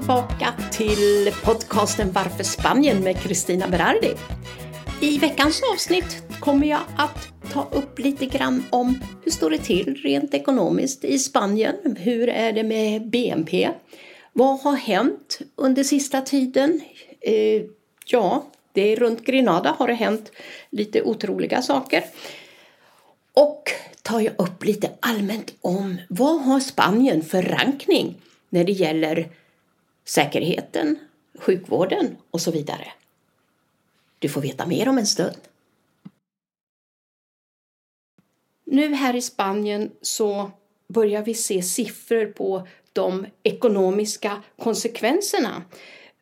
tillbaka till podcasten Varför Spanien med Kristina Berardi. I veckans avsnitt kommer jag att ta upp lite grann om hur står det till rent ekonomiskt i Spanien? Hur är det med BNP? Vad har hänt under sista tiden? Eh, ja, det är runt Grenada har det hänt lite otroliga saker. Och tar jag upp lite allmänt om vad har Spanien för rankning när det gäller säkerheten, sjukvården och så vidare. Du får veta mer om en stund. Nu här i Spanien så börjar vi se siffror på de ekonomiska konsekvenserna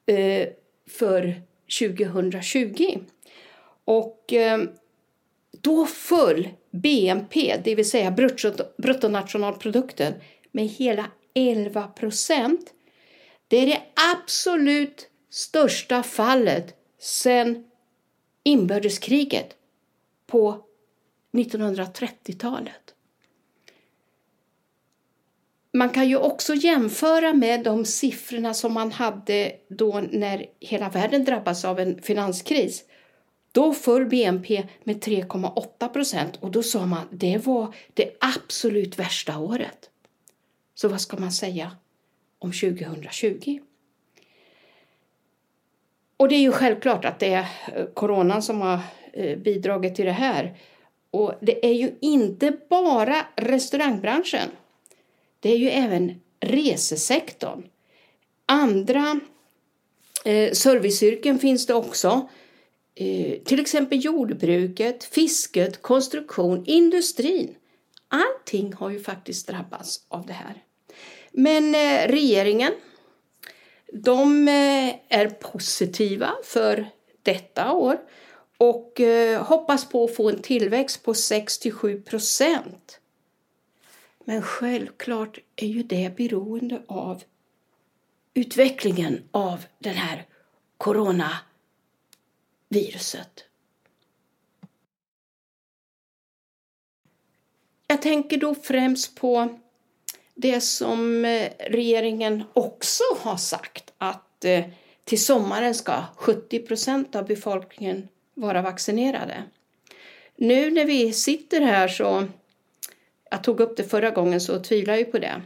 eh, för 2020. Och eh, då föll BNP, det vill säga bruttonationalprodukten, med hela 11 procent. Det är det absolut största fallet sedan inbördeskriget på 1930-talet. Man kan ju också jämföra med de siffrorna som man hade då när hela världen drabbades av en finanskris. Då föll BNP med 3,8 procent och då sa man att det var det absolut värsta året. Så vad ska man säga om 2020? Och det är ju självklart att det är eh, coronan som har eh, bidragit till det här. Och det är ju inte bara restaurangbranschen. Det är ju även resesektorn. Andra eh, serviceyrken finns det också. Eh, till exempel jordbruket, fisket, konstruktion, industrin. Allting har ju faktiskt drabbats av det här. Men eh, regeringen, de eh, är positiva för detta år och eh, hoppas på att få en tillväxt på 6-7 procent. Men självklart är ju det beroende av utvecklingen av den här coronaviruset. Jag tänker då främst på det som eh, regeringen också har sagt att eh, till sommaren ska 70 procent av befolkningen vara vaccinerade. Nu när vi sitter här så, jag tog upp det förra gången så tvivlar jag på det.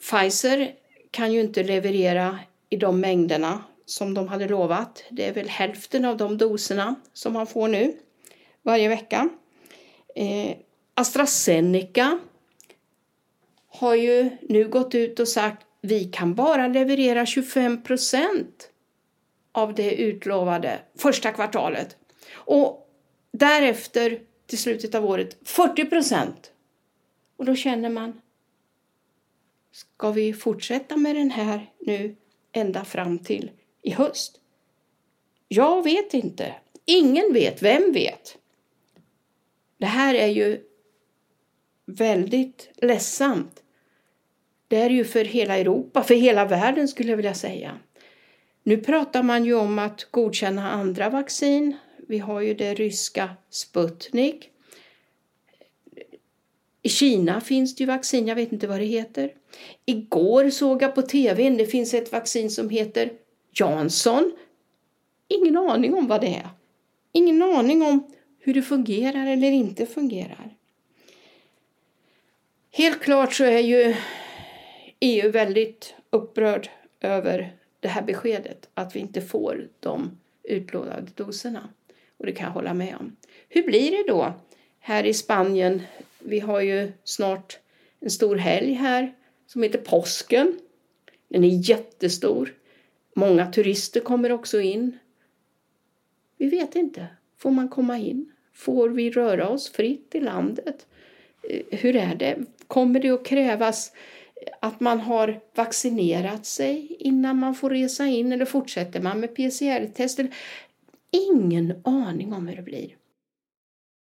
Pfizer kan ju inte leverera i de mängderna som de hade lovat. Det är väl hälften av de doserna som man får nu varje vecka. Eh, AstraZeneca har ju nu gått ut och sagt vi kan bara leverera 25 procent av det utlovade första kvartalet. Och därefter till slutet av året 40 procent. Och då känner man, ska vi fortsätta med den här nu ända fram till i höst? Jag vet inte. Ingen vet. Vem vet? Det här är ju väldigt ledsamt. Det är ju för hela Europa, för hela världen skulle jag vilja säga. Nu pratar man ju om att godkänna andra vaccin. Vi har ju det ryska Sputnik. I Kina finns det ju vaccin, jag vet inte vad det heter. Igår såg jag på tv, det finns ett vaccin som heter Jansson. Ingen aning om vad det är. Ingen aning om hur det fungerar eller inte fungerar. Helt klart så är ju EU väldigt upprörd över det här beskedet att vi inte får de utlovade doserna. Och det kan jag hålla med om. Hur blir det då här i Spanien? Vi har ju snart en stor helg här som heter påsken. Den är jättestor. Många turister kommer också in. Vi vet inte. Får man komma in? Får vi röra oss fritt i landet? Eh, hur är det? Kommer det att krävas att man har vaccinerat sig innan man får resa in eller fortsätter man med PCR-test? Ingen aning om hur det blir.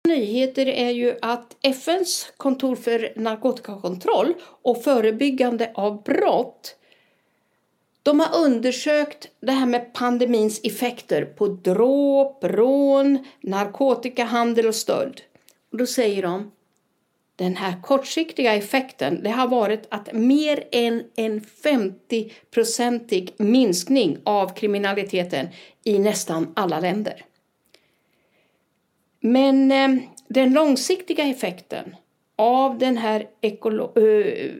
Nyheter är ju att FNs kontor för narkotikakontroll och förebyggande av brott de har undersökt det här med pandemins effekter på dråp, rån, narkotikahandel och stöld. Och då säger de den här kortsiktiga effekten det har varit att mer än en 50-procentig minskning av kriminaliteten i nästan alla länder. Men eh, den långsiktiga effekten av den här ekolo eh,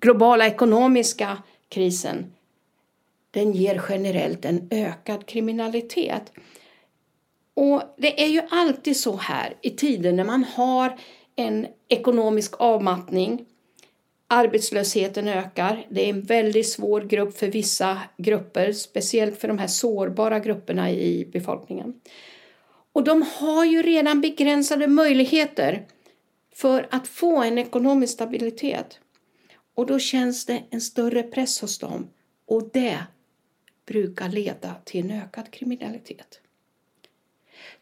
globala ekonomiska krisen den ger generellt en ökad kriminalitet. Och det är ju alltid så här i tider när man har en ekonomisk avmattning. Arbetslösheten ökar. Det är en väldigt svår grupp för vissa grupper, speciellt för de här sårbara grupperna i befolkningen. Och de har ju redan begränsade möjligheter för att få en ekonomisk stabilitet. Och då känns det en större press hos dem och det brukar leda till en ökad kriminalitet.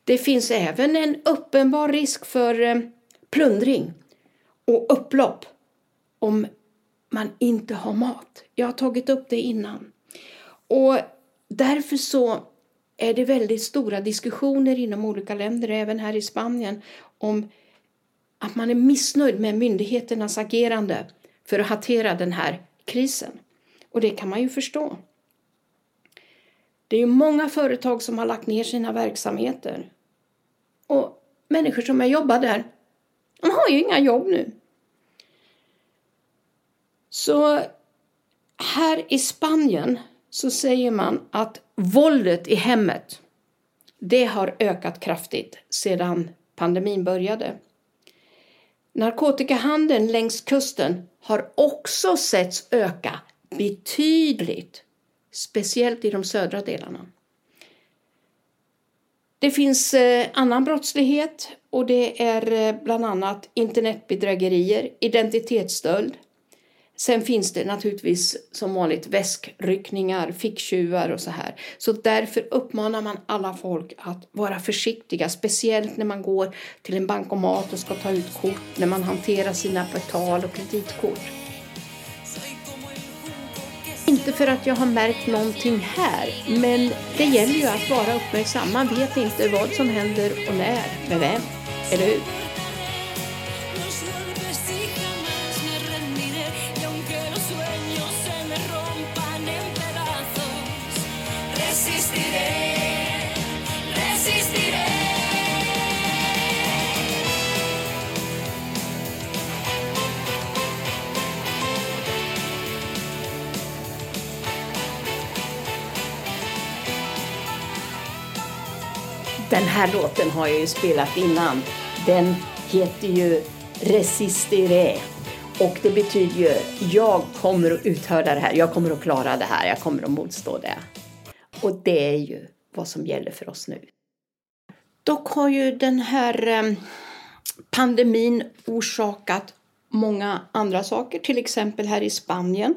Det finns även en uppenbar risk för eh, plundring och upplopp om man inte har mat. Jag har tagit upp det innan. Och därför så är det väldigt stora diskussioner inom olika länder, även här i Spanien, om att man är missnöjd med myndigheternas agerande för att hantera den här krisen. Och det kan man ju förstå. Det är många företag som har lagt ner sina verksamheter. Och människor som jag jobbar där, de har ju inga jobb nu. Så här i Spanien så säger man att våldet i hemmet, det har ökat kraftigt sedan pandemin började. Narkotikahandeln längs kusten har också setts öka betydligt, speciellt i de södra delarna. Det finns eh, annan brottslighet och det är eh, bland annat internetbedrägerier, identitetsstöld, Sen finns det naturligtvis som vanligt väskryckningar, ficktjuvar och så här. Så därför uppmanar man alla folk att vara försiktiga, speciellt när man går till en bankomat och ska ta ut kort, när man hanterar sina betal och kreditkort. Inte för att jag har märkt någonting här, men det gäller ju att vara uppmärksam. Man vet inte vad som händer och när, med vem, eller hur? Den här låten har jag ju spelat innan. Den heter ju Resistere. Och det betyder ju jag kommer att uthärda det här, jag kommer att klara det här, jag kommer att motstå det. Och det är ju vad som gäller för oss nu. Dock har ju den här ehm, pandemin orsakat många andra saker, till exempel här i Spanien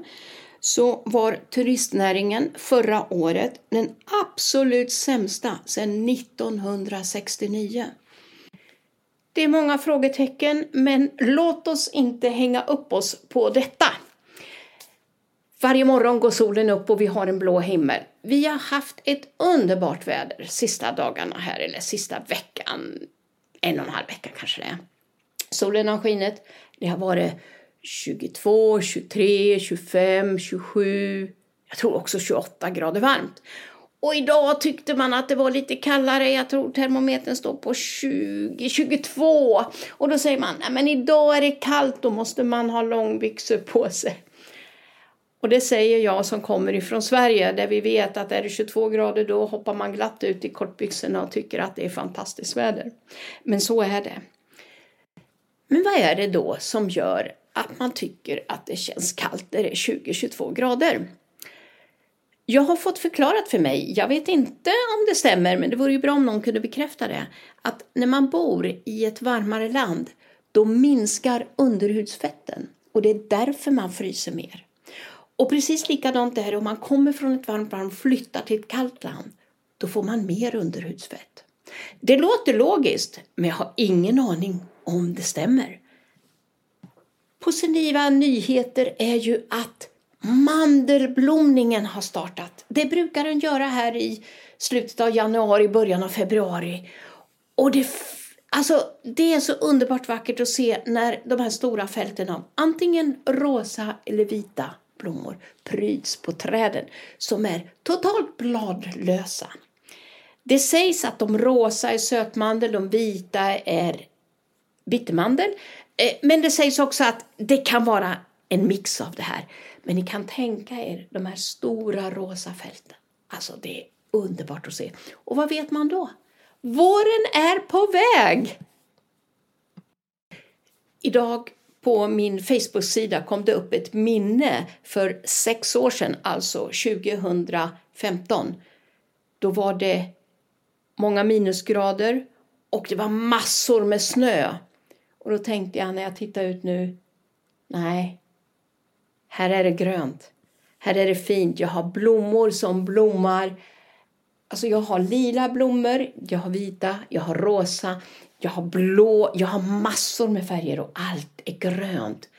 så var turistnäringen förra året den absolut sämsta sedan 1969. Det är många frågetecken, men låt oss inte hänga upp oss på detta. Varje morgon går solen upp och vi har en blå himmel. Vi har haft ett underbart väder sista dagarna här, eller sista veckan, en och en halv vecka kanske det är. Solen har skinit, det har varit 22, 23, 25, 27, jag tror också 28 grader varmt. Och idag tyckte man att det var lite kallare, jag tror termometern står på 20, 22. Och då säger man, nej men idag är det kallt, då måste man ha långbyxor på sig. Och det säger jag som kommer ifrån Sverige där vi vet att är det 22 grader då hoppar man glatt ut i kortbyxorna och tycker att det är fantastiskt väder. Men så är det. Men vad är det då som gör att man tycker att det känns kallt när det är 20-22 grader. Jag har fått förklarat för mig, jag vet inte om det stämmer, men det vore ju bra om någon kunde bekräfta det, att när man bor i ett varmare land, då minskar underhudsfetten och det är därför man fryser mer. Och precis likadant är det om man kommer från ett varmt land och flyttar till ett kallt land, då får man mer underhudsfett. Det låter logiskt, men jag har ingen aning om det stämmer. Positiva nyheter är ju att mandelblomningen har startat. Det brukar den göra här i slutet av januari, början av februari. Och det Alltså, det är så underbart vackert att se när de här stora fälten av antingen rosa eller vita blommor pryds på träden som är totalt bladlösa. Det sägs att de rosa är sötmandel, de vita är bittermandel. Eh, men det sägs också att det kan vara en mix av det här. Men ni kan tänka er de här stora rosa fälten. Alltså det är underbart att se. Och vad vet man då? Våren är på väg! Idag på min Facebook-sida kom det upp ett minne för sex år sedan, alltså 2015. Då var det många minusgrader och det var massor med snö. Och då tänkte jag när jag tittar ut nu, nej, här är det grönt. Här är det fint. Jag har blommor som blommar. Alltså jag har lila blommor, jag har vita, jag har rosa, jag har blå, jag har massor med färger och allt är grönt.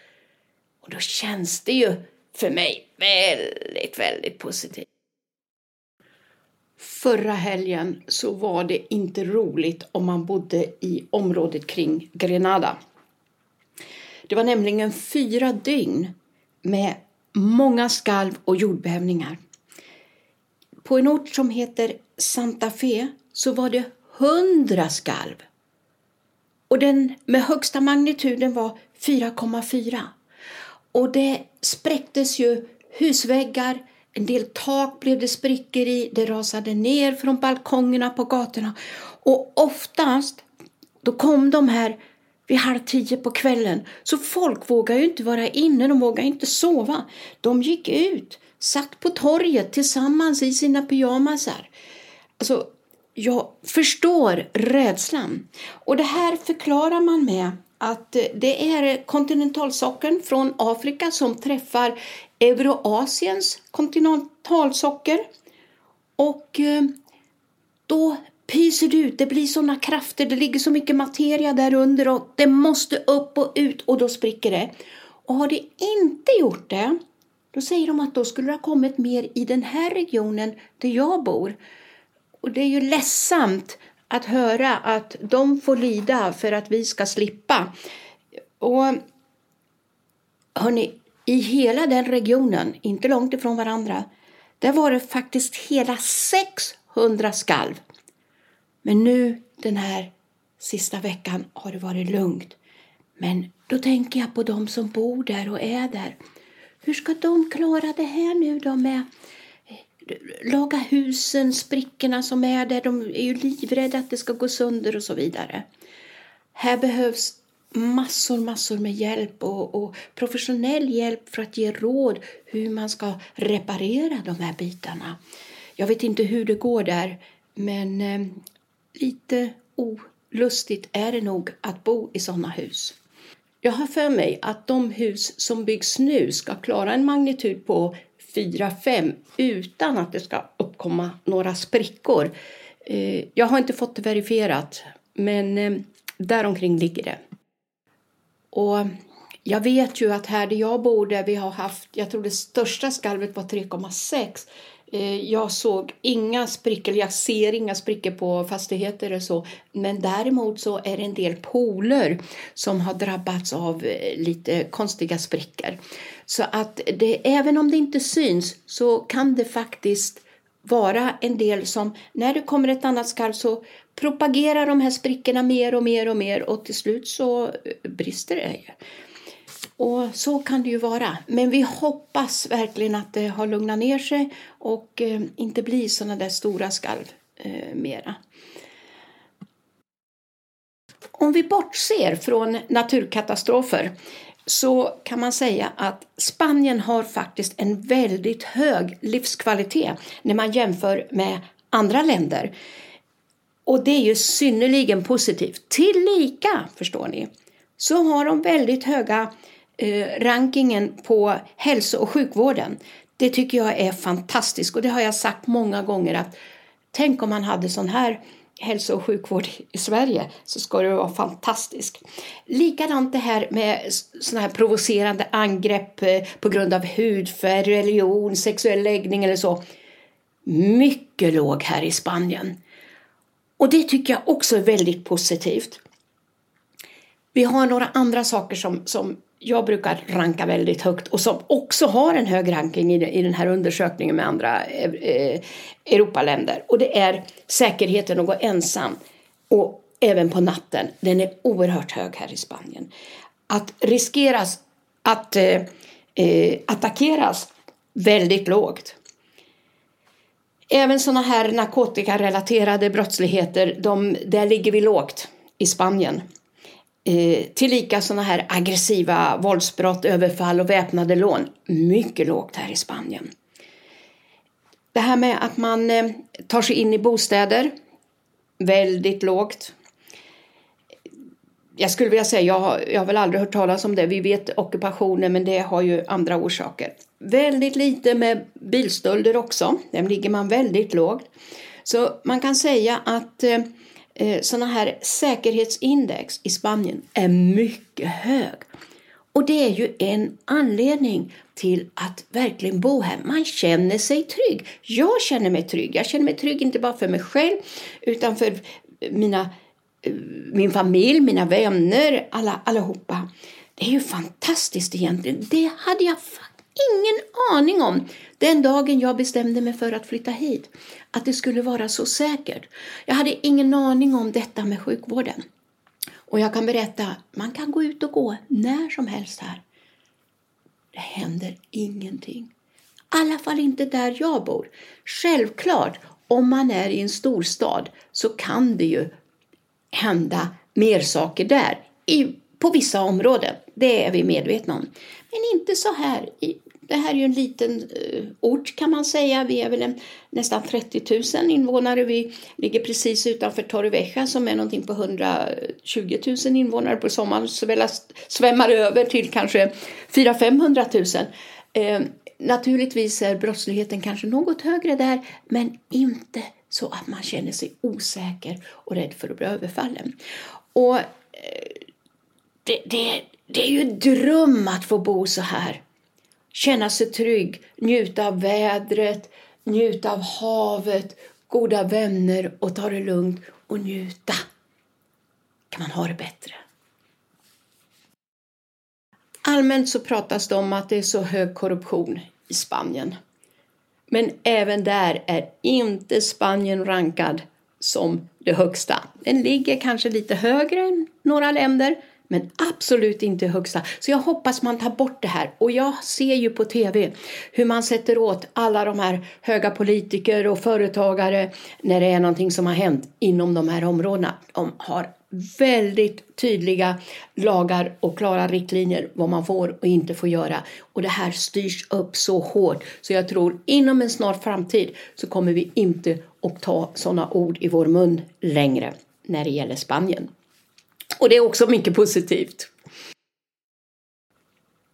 Och då känns det ju för mig väldigt, väldigt positivt. Förra helgen så var det inte roligt om man bodde i området kring Grenada. Det var nämligen fyra dygn med många skalv och jordbävningar. På en ort som heter Santa Fe så var det hundra skalv. Och den med högsta magnituden var 4,4. Och det spräcktes ju husväggar, en del tak blev det sprickor i, det rasade ner från balkongerna på gatorna. Och oftast, då kom de här vid halv tio på kvällen. Så folk vågade ju inte vara inne, de vågade inte sova. De gick ut, satt på torget tillsammans i sina pyjamasar. Alltså, jag förstår rädslan. Och det här förklarar man med att det är kontinentalsockeln från Afrika som träffar Euroasiens kontinentalsocker. Och eh, då pyser det ut, det blir sådana krafter, det ligger så mycket materia där under och det måste upp och ut och då spricker det. Och har det inte gjort det, då säger de att då skulle det ha kommit mer i den här regionen där jag bor. Och det är ju ledsamt att höra att de får lida för att vi ska slippa. Och hörni, i hela den regionen, inte långt ifrån varandra, där var det faktiskt hela 600 skalv. Men nu den här sista veckan har det varit lugnt. Men då tänker jag på de som bor där och är där. Hur ska de klara det här nu då med laga husen, sprickorna som är där. De är ju livrädda att det ska gå sönder och så vidare. Här behövs massor, massor med hjälp och, och, professionell hjälp för att ge råd hur man ska reparera de här bitarna. Jag vet inte hur det går där, men eh, lite olustigt är det nog att bo i sådana hus. Jag har för mig att de hus som byggs nu ska klara en magnitud på 4-5 utan att det ska uppkomma några sprickor. Eh, jag har inte fått det verifierat, men eh, däromkring ligger det. Och jag vet ju att här där jag bor, där vi har haft, jag tror det största skalvet var 3,6 eh, jag såg inga sprickor, jag ser inga sprickor på fastigheter och så. Men däremot så är det en del pooler som har drabbats av lite konstiga sprickor. Så att det, även om det inte syns så kan det faktiskt vara en del som när det kommer ett annat skalv så propagerar de här sprickorna mer och mer och mer och till slut så eh, brister det. ju. Och så kan det ju vara. Men vi hoppas verkligen att det har lugnat ner sig och eh, inte blir sådana där stora skalv eh, mera. Om vi bortser från naturkatastrofer så kan man säga att Spanien har faktiskt en väldigt hög livskvalitet när man jämför med andra länder. Och det är ju synnerligen positivt. Tillika, förstår ni, så har de väldigt höga eh, rankingen på hälso och sjukvården. Det tycker jag är fantastiskt och det har jag sagt många gånger att tänk om man hade sån här hälso och sjukvård i Sverige så ska det vara fantastisk. Likadant det här med såna här provocerande angrepp eh, på grund av hudfärg, religion, sexuell läggning eller så. Mycket låg här i Spanien. Och det tycker jag också är väldigt positivt. Vi har några andra saker som, som jag brukar ranka väldigt högt och som också har en hög ranking i, den här undersökningen med andra eh, eh, Europaländer. Och det är säkerheten att gå ensam och även på natten. Den är oerhört hög här i Spanien. Att riskeras att eh, eh attackeras väldigt lågt. Även sådana här narkotikarelaterade brottsligheter, de, där ligger vi lågt i Spanien. Eh, tillika sådana här aggressiva våldsbrott, överfall och väpnade lån, mycket lågt här i Spanien. Det här med att man eh, tar sig in i bostäder, väldigt lågt. Jag skulle vilja säga, jag har, jag har väl aldrig hört talas om det. Vi vet ockupationer, men det har ju andra orsaker. Väldigt lite med bilstölder också. Där ligger man väldigt lågt. Så man kan säga att eh, eh, sådana här säkerhetsindex i Spanien är mycket hög. Och det är ju en anledning till att verkligen bo här. Man känner sig trygg. Jag känner mig trygg. Jag känner mig trygg inte bara för mig själv utan för eh, mina, eh, min familj, mina vänner, alla, allihopa. Det är ju fantastiskt egentligen. Det hade jag ingen aning om den dagen jag bestämde mig för att flytta hit. Att det skulle vara så säkert. Jag hade ingen aning om detta med sjukvården. Och jag kan berätta, man kan gå ut och gå när som helst här. Det händer ingenting. I alla fall inte där jag bor. Självklart, om man är i en storstad så kan det ju hända mer saker där. I, på vissa områden, det är vi medvetna om. Men inte så här i det här är ju en liten eh, ort kan man säga. Vi är väl en, nästan 30 000 invånare. Vi ligger precis utanför Torrevieja som är någonting på 120 000 invånare på sommaren. Så svämmar över till kanske 400-500 000. Eh, naturligtvis är brottsligheten kanske något högre där men inte så att man känner sig osäker och rädd för att bli överfallen. Och eh, det, det, det är ju en dröm att få bo så här känna sig trygg, njuta av vädret, njuta av havet, goda vänner och ta det lugnt och njuta. Kan man ha det bättre? Allmänt så pratas det om att det är så hög korruption i Spanien. Men även där är inte Spanien rankad som det högsta. Den ligger kanske lite högre än några länder, men absolut inte högsta. Så jag hoppas man tar bort det här. Och jag ser ju på tv hur man sätter åt alla de här höga politiker och företagare när det är någonting som har hänt inom de här områdena. De har väldigt tydliga lagar och klara riktlinjer vad man får och inte får göra. Och det här styrs upp så hårt så jag tror inom en snar framtid så kommer vi inte att ta sådana ord i vår mun längre när det gäller Spanien. Och det är också mycket positivt.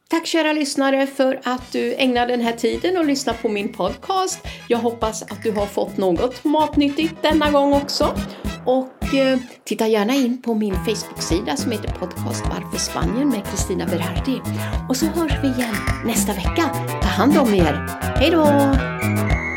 Tack kära lyssnare för att du ägnar den här tiden och lyssnar på min podcast. Jag hoppas att du har fått något matnyttigt denna gång också. Och eh, titta gärna in på min Facebook-sida som heter Podcast Varför Spanien med Kristina Berardi. Och så hörs vi igen nästa vecka. Ta hand om er. Hej då!